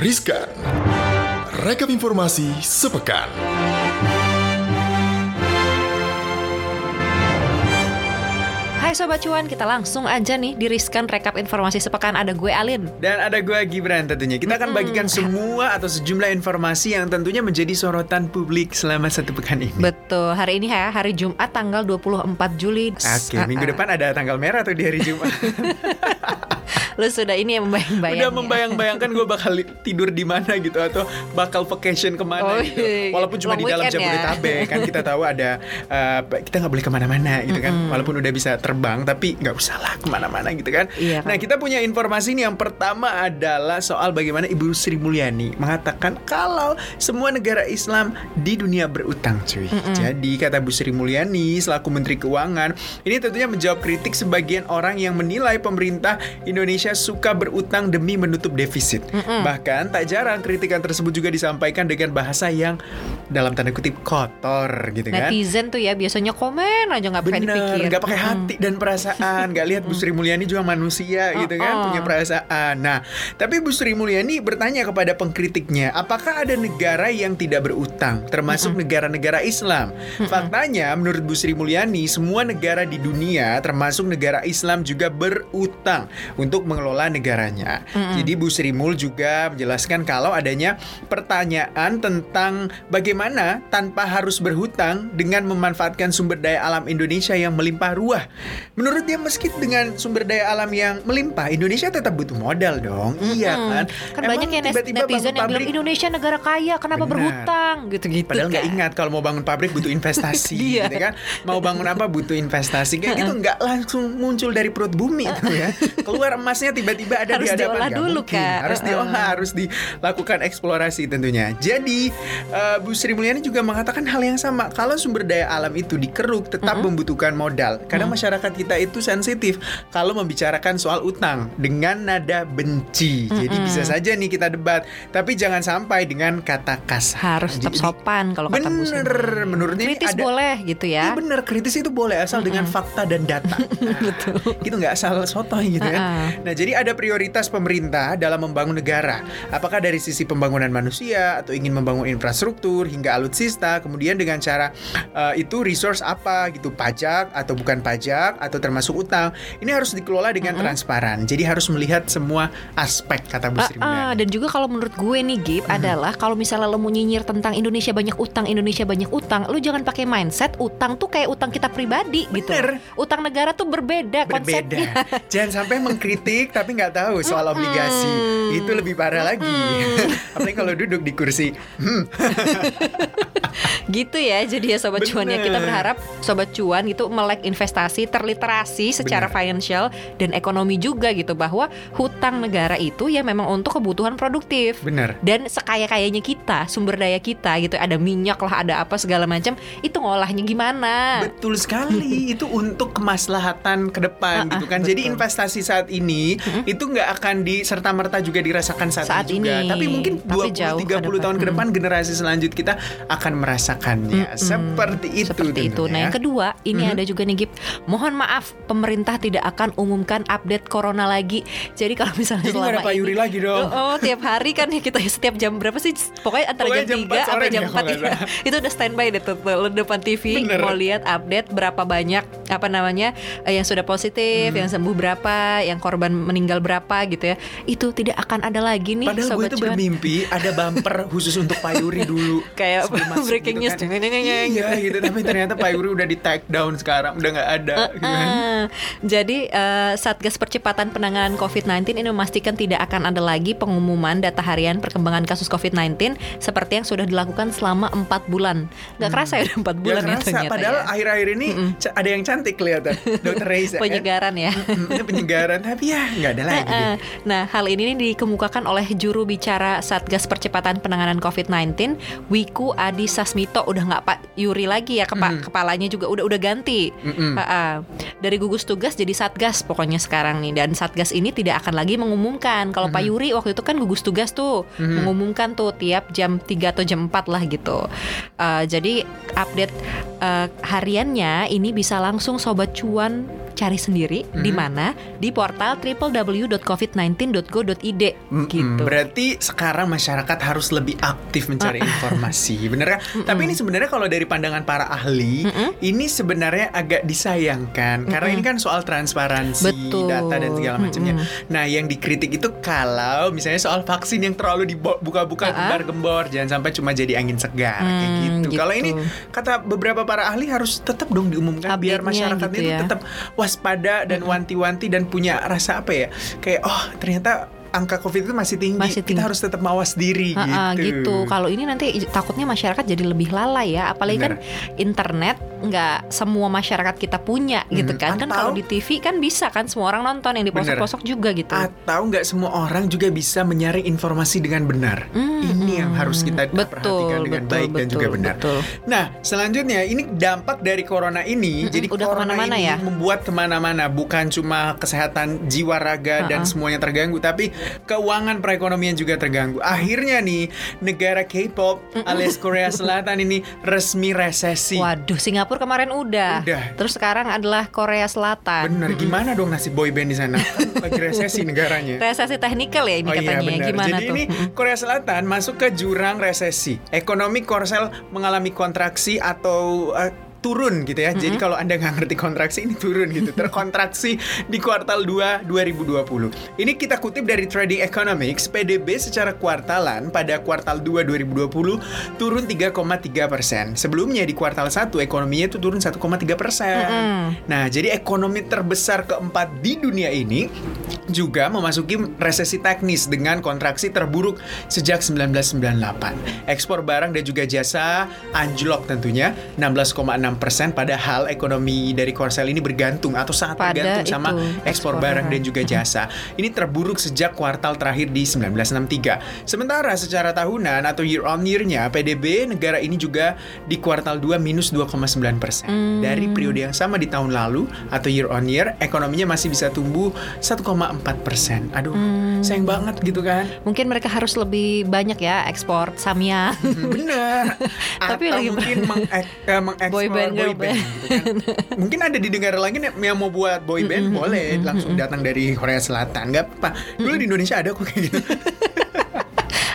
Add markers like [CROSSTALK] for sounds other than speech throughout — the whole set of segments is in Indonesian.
Riskan. Rekap informasi sepekan. Hai Sobat Cuan, kita langsung aja nih diriskan rekap informasi sepekan ada gue Alin. Dan ada gue Gibran tentunya. Kita akan bagikan [LAUGHS] semua atau sejumlah informasi yang tentunya menjadi sorotan publik selama satu pekan ini. Betul, hari ini ya, hari Jumat tanggal 24 Juli. Oke, Ah, minggu ah. depan ada tanggal merah tuh di hari Jumat. [LAUGHS] Lu sudah ini yang membayang-bayang. Udah ya? membayang-bayangkan gue bakal tidur di mana gitu atau bakal vacation ke mana Oh, gitu. iya. Walaupun cuma di dalam weekend ya. Jabodetabek kan kita tahu ada eh, kita nggak boleh ke mana-mana gitu kan. Walaupun udah bisa terbang tapi nggak usah lah ke mana-mana gitu kan. Iya kan. Nah kita punya informasi nih yang pertama adalah soal bagaimana Ibu Sri Mulyani mengatakan kalau semua negara Islam di dunia berutang cuy. Jadi kata Bu Sri Mulyani selaku Menteri Keuangan ini tentunya menjawab kritik sebagian orang yang menilai pemerintah Indonesia suka berutang demi menutup defisit. Bahkan tak jarang kritikan tersebut juga disampaikan dengan bahasa yang dalam tanda kutip kotor gitu kan. Netizen tuh ya biasanya komen aja nggak pakai dipikir. nggak pakai hati dan perasaan, nggak lihat Bu Sri Mulyani juga manusia gitu kan, Oh-oh. punya perasaan. Nah, tapi Bu Sri Mulyani bertanya kepada pengkritiknya, apakah ada negara yang tidak berutang, termasuk negara-negara Islam? Faktanya, menurut Bu Sri Mulyani, semua negara di dunia, termasuk negara Islam juga berutang untuk mengelola negaranya. Jadi Bu Sri Mul juga menjelaskan kalau adanya pertanyaan tentang bagaimana tanpa harus berhutang dengan memanfaatkan sumber daya alam Indonesia yang melimpah ruah. Menurut dia meski dengan sumber daya alam yang melimpah, Indonesia tetap butuh modal dong. Iya kan? Kan Emang banyak ya net- tiba-tiba netizen yang bilang Indonesia negara kaya, kenapa Benar. berhutang gitu-gitu. Padahal nggak kan. ingat kalau mau bangun pabrik butuh investasi, [LAUGHS] Iya. gitu kan? Mau bangun apa butuh investasi kayak gitu nggak langsung muncul dari perut bumi itu ya. Keluar emasnya tiba-tiba ada Harus di hadapan diolah Nggak dulu, mungkin. Kak. Harus diolah, harus dilakukan eksplorasi tentunya. Jadi eh, Bu Sri Mulyani juga mengatakan hal yang sama. Kalau sumber daya alam itu dikeruk tetap membutuhkan modal. Karena masyarakat kita itu sensitif kalau membicarakan soal utang dengan nada benci. Jadi bisa saja nih kita debat, tapi jangan sampai dengan kata kasar. Harus tetap Jadi- sopan kalau kata Bu Sri. Bener, menurutnya Kritis ada boleh gitu Iya ya. bener, kritis itu boleh asal dengan fakta dan data. [LAUGHS] Betul. Gitu nggak asal sotoy gitu kan. Uh-uh. Nah jadi ada prioritas pemerintah dalam membangun negara. Apakah dari sisi pembangunan manusia atau ingin membangun infrastruktur hingga alutsista, kemudian dengan cara eh, itu resource apa gitu, pajak atau bukan pajak atau termasuk utang. Ini harus dikelola dengan transparan. Jadi harus melihat semua aspek kata Bu Sri ah, Mulyani. dan juga kalau menurut gue nih Gip adalah kalau misalnya lo mau nyinyir tentang Indonesia banyak utang, Indonesia banyak utang, lo jangan pakai mindset utang tuh kayak utang kita pribadi gitu. Bener. Utang negara tuh berbeda, konsepnya. berbeda. Jangan sampai mengkritik tapi nggak tahu soal obligasi. Itu lebih parah lagi. [LAUGHS] Apalagi kalau duduk di kursi. Hmm, [LAUGHS] [LAUGHS] gitu ya. Jadi ya sobat cuan ya kita berharap sobat cuan gitu melek investasi, terliterasi secara Bener. financial dan ekonomi juga gitu bahwa hutang negara itu ya memang untuk kebutuhan produktif. bener. Dan sekaya-kayanya kita, sumber daya kita gitu, ada minyak lah, ada apa segala macam, itu ngolahnya gimana? Betul sekali. [LAUGHS] itu untuk kemaslahatan ke depan Ah, gitu ah, kan. Jadi betul. investasi saat ini itu nggak akan di serta merta juga dirasakan saat, Saat ini juga. ini. Tapi mungkin Tapi 20 jauh ke 30 tahun ke depan. depan generasi selanjut kita akan merasakannya. Seperti itu Seperti itu. Nah, yang kedua, ini ada juga nih Gip. Mohon maaf, pemerintah tidak akan umumkan update corona lagi. Jadi kalau misalnya Jadi ada selama Pak ini- lagi dong. Oh, oh, tiap hari kan ya kita [LAUGHS] setiap jam berapa sih? Pokoknya antara Pokoknya jam jam 3 4 sampai jam ya, 4 kalau nggak ya. Itu udah standby deh tuh, tuh, depan TV Bener. mau lihat update berapa banyak apa namanya eh, yang sudah positif, Hmm. yang sembuh berapa, yang korban meninggal berapa gitu ya. Itu tidak akan ada lagi nih Padahal gue sobat tuh cuan. bermimpi ada bumper khusus untuk Pak Yuri dulu. [LAUGHS] Kayak Breaking gitu news. kan. Iya gitu, tapi ternyata Pak Yuri udah di take down sekarang, udah nggak ada. gitu kan. Ah, jadi eh, Satgas Percepatan Penanganan COVID-19 ini memastikan tidak akan ada lagi pengumuman data harian perkembangan kasus COVID-19 seperti yang sudah dilakukan selama empat bulan. Nggak kerasa ya udah empat Gak bulan ya kerasa, ternyata padahal ya. akhir-akhir ini ca- ada yang cantik kelihatan, Dokter Reza. kan? Penyegaran ya. Mm, Ini penyegaran, tapi ya nggak ada lagi. deh. Nah, Nah, hal ini nih dikemukakan oleh juru bicara Satgas Percepatan Penanganan COVID-19, Wiku Adi Sasmito. Udah nggak Pak Yuri lagi ya, kepa- kepalanya juga udah udah ganti. Mm-mm. Ha-ha. Dari gugus tugas jadi Satgas pokoknya sekarang nih. Dan Satgas ini tidak akan lagi mengumumkan. Kalau Pak Yuri waktu itu kan gugus tugas tuh mengumumkan tuh tiap jam 3 atau jam 4 lah gitu. Uh, jadi update uh, hariannya ini bisa langsung sobat cuan cari sendiri Hmm. di mana di portal www.covid19.go.id Mm-mm, gitu. Berarti sekarang masyarakat harus lebih aktif mencari informasi, [LAUGHS] bener kan? Tapi ini sebenarnya kalau dari pandangan para ahli, ini sebenarnya agak disayangkan karena ini kan soal transparansi Betul. data dan segala macamnya. Nah, yang dikritik itu kalau misalnya soal vaksin yang terlalu dibuka-buka gembar-gembor, jangan sampai cuma jadi angin segar kayak Hmm, gitu. gitu. Kalau ini kata beberapa para ahli harus tetap dong diumumkan biar Update-nya masyarakat gitu itu ya. tetap waspada dan wanti-wanti dan punya rasa apa ya? Kayak oh ternyata angka COVID itu masih tinggi. Masih tinggi. Kita harus tetap mawas diri Ha-ha, gitu. gitu. Kalau ini nanti takutnya masyarakat jadi lebih lalai ya, apalagi kan internet nggak semua masyarakat kita punya gitu Hmm, kan. Kan atau- kalau di TV kan bisa kan semua orang nonton yang di pelosok-pelosok juga gitu. Atau nggak semua orang juga bisa menyaring informasi dengan benar. Hmm, ini yang hmm. harus kita betul, perhatikan dengan betul, baik dan betul, juga benar. Betul. Nah, selanjutnya ini dampak dari corona ini. Mm-mm, jadi udah corona ke mana-mana ini ya? membuat ke mana-mana, bukan cuma kesehatan jiwa raga dan Ha-ha. semuanya terganggu, tapi keuangan perekonomian juga terganggu. Akhirnya nih, negara K-pop alias Korea Selatan ini resmi resesi. Waduh, Singapura kemarin udah. Udah. Terus sekarang adalah Korea Selatan. Bener, gimana dong nasib boyband di sana? [LAUGHS] Lagi resesi negaranya. Resesi teknikal ya ini Oh iya katanya. benar. Gimana Jadi tuh? ini Korea Selatan masuk ke jurang resesi. Ekonomi Korsel mengalami kontraksi atau eh, turun gitu ya. Jadi kalau Anda nggak ngerti kontraksi ini turun gitu. Terkontraksi di kuartal 2 2020. Ini kita kutip dari Trading Economics, PDB secara kuartalan pada kuartal 2 2020 turun 3,3 persen. Sebelumnya di kuartal 1 ekonominya itu turun 1,3 persen. Nah, jadi ekonomi terbesar keempat di dunia ini juga memasuki resesi teknis dengan kontraksi terburuk sejak 1998. Ekspor barang dan juga jasa anjlok tentunya 16,6 persen. Padahal ekonomi dari Korsel ini bergantung atau sangat Pada bergantung sama itu, ekspor ekspor barang barang. dan juga jasa. Ini terburuk sejak kuartal terakhir di 1963. Sementara secara tahunan atau year on year-nya PDB negara ini juga di kuartal 2 minus 2,9 persen. Dari periode yang sama di tahun lalu atau year on year ekonominya masih bisa tumbuh 1,4 persen. Aduh, sayang banget gitu kan. Mungkin mereka harus lebih banyak ya ekspor Samyang. Bener. [LAUGHS] Tapi Atau lagi mungkin [LAUGHS] mengek- eh, mengekspor Boy band, boy band, gitu kan. [LAUGHS] Mungkin ada di negara lain yang- mau buat boy band boleh langsung datang dari Korea Selatan. Gak apa. Dulu di Indonesia ada kok kayak gitu. [LAUGHS]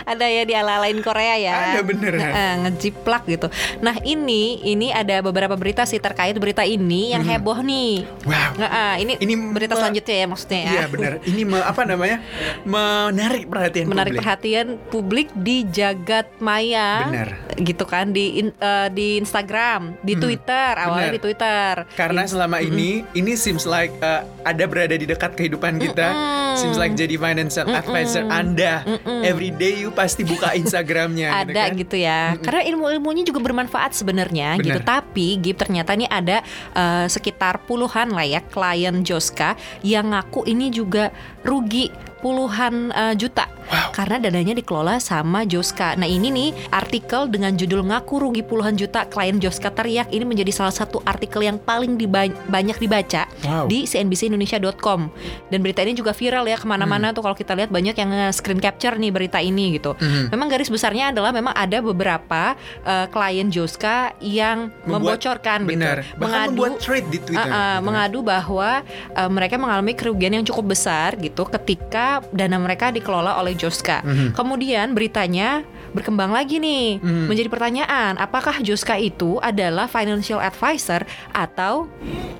ada ya di ala-alain Korea ya. Ada beneran. Nah, ngejiplak gitu. Nah ini ini ada beberapa berita sih terkait berita ini yang heboh nih. Wow. Nah, ah, ini, Ini berita selanjutnya ya maksudnya ya. Iya benar. Ini me- apa namanya? Menarik perhatian Menarik publik. perhatian publik di jagat maya. Benar. Gitu kan di in- eh, di Instagram, di Twitter, awalnya benar. di Twitter. Karena selama ini ini seems like uh, ada berada di dekat kehidupan kita. Seems like jadi financial advisor Anda. Every day you pasti buka Instagramnya. ada kan? gitu ya karena ilmu-ilmunya juga bermanfaat sebenarnya Benar. gitu tapi Gip ternyata nih ada eh, sekitar puluhan lah ya klien Joska yang ngaku ini juga rugi puluhan eh, juta Wow. karena dananya dikelola sama Joska. Nah ini nih artikel dengan judul ngaku rugi puluhan juta klien Joska teriak ini menjadi salah satu artikel yang paling diba- banyak dibaca Wow. di cnbcindonesia.com dan berita ini juga viral ya ke mana-mana Hmm. tuh kalau kita lihat banyak yang screen capture nih berita ini gitu. Mhm. Memang garis besarnya adalah memang ada beberapa eh, klien Joska yang Membuat- membocorkan Benar. gitu, Bahkan membuat thread di Twitter. Uh, uh, gitu kan. mengadu bahwa uh, mereka mengalami kerugian yang cukup besar gitu ketika dana mereka dikelola oleh Joska. Mhm. Kemudian beritanya berkembang lagi nih Mhm. menjadi pertanyaan apakah Joska itu adalah financial advisor atau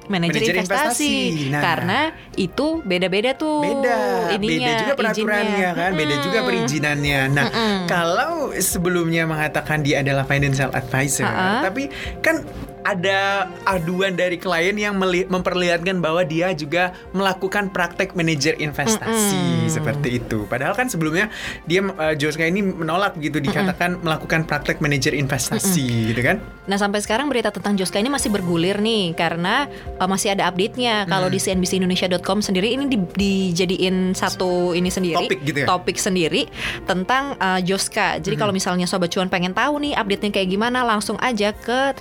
manajer investasi? investasi. Nah. Karena itu beda-beda tuh beda ininya, beda juga peraturannya kan beda juga Mm. perizinannya nah kalau sebelumnya mengatakan dia adalah financial advisor Ha-ha. tapi kan ada aduan dari klien yang memperlihatkan bahwa dia juga melakukan praktek manajer investasi Mm-mm. seperti itu. Padahal kan sebelumnya dia uh, Joska ini menolak gitu dikatakan melakukan praktek manajer investasi gitu kan. Nah sampai sekarang berita tentang Joska ini masih bergulir nih karena uh, masih ada update-nya. Kalau Hmm. di cnbcindonesia.com sendiri ini di- dijadiin satu ini sendiri Topik gitu ya? topik sendiri tentang uh, Joska. Jadi Hmm. kalau misalnya sobat cuan pengen tahu nih update-nya kayak gimana, langsung aja ke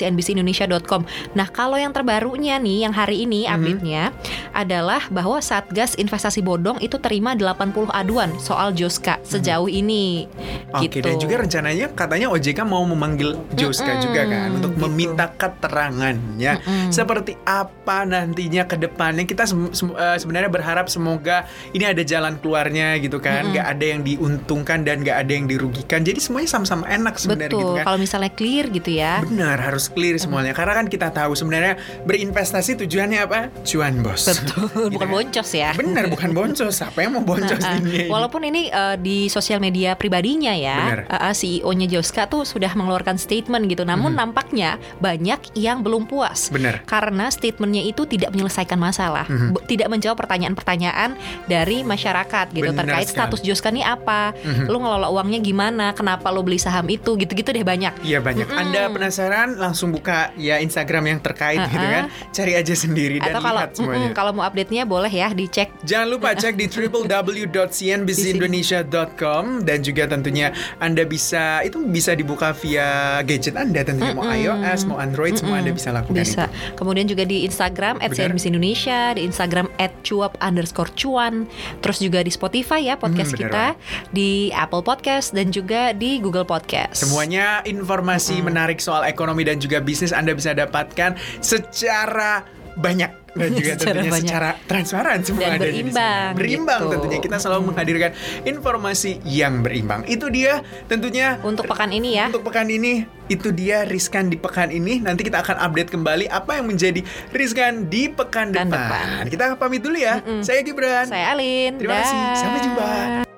cnbcindonesia.com. Nah, kalau yang terbarunya nih yang hari ini Mhm. update-nya adalah bahwa Satgas Investasi Bodong itu terima 80 aduan soal Joska sejauh ini. Oke, gitu. dan juga rencananya katanya OJK mau memanggil Joska Mm-mm, juga kan untuk gitu. meminta keterangannya Mm-mm. seperti apa nantinya ke depannya. Kita sem- sem- eh, sebenarnya berharap semoga ini ada jalan keluarnya gitu kan, Mm-mm. nggak ada yang diuntungkan dan nggak ada yang dirugikan. Jadi semuanya sama-sama enak sebenarnya Betul. gitu kan. Kalau misalnya clear gitu ya. Benar, harus clear semuanya. Karena kan kita tahu sebenarnya berinvestasi tujuannya apa? Cuan, Bos. Betul, [LAUGHS] Gitu bukan kan. boncos ya. Benar, bukan boncos. Siapa yang mau boncos Nah, ini? [LAUGHS] Walaupun ini eh, di sosial media pribadinya ya, eh, CEO-nya Joska tuh sudah mengeluarkan statement gitu. Namun nampaknya banyak yang belum puas. Benar. Karena statementnya itu tidak menyelesaikan masalah. B- tidak menjawab pertanyaan-pertanyaan dari masyarakat gitu Benar terkait sekali. status Joska nih apa, Mhm. lu ngelola uangnya gimana, kenapa lu beli saham itu, gitu-gitu deh banyak. Iya banyak. Mm-mm. Anda penasaran langsung buka ya Instagram yang terkait gitu Uh-uh. kan. Cari aja sendiri dan Atau kalau lihat semuanya. mm-mm, kalau mau update-nya boleh ya dicek Jangan lupa cek di www.cnbcindonesia.com dan juga tentunya Anda bisa itu bisa dibuka via gadget Anda tentunya mau Mm-mm. iOS mau Android semua Mm-mm. Anda bisa lakukan Bisa. itu. Kemudian juga di Instagram Benar. @cnbc Indonesia, di Instagram @cuap underscore cuan, terus juga di Spotify ya podcast benar kita, di Apple Podcast dan juga di Google Podcast. Semuanya informasi menarik soal ekonomi dan juga bisnis Anda bisa dapatkan secara banyak dan juga Secara tentunya banyak. secara transparan semua Dan ada di sana. berimbang, Berimbang gitu. tentunya kita selalu menghadirkan informasi yang berimbang. Itu dia tentunya Untuk pekan ini ya. Untuk pekan ini itu dia riskan di pekan ini. Nanti kita akan update kembali apa yang menjadi riskan di pekan Pekan depan. depan. Kita pamit dulu ya. Saya Gibran. Saya Alin. Terima kasih. Sampai jumpa.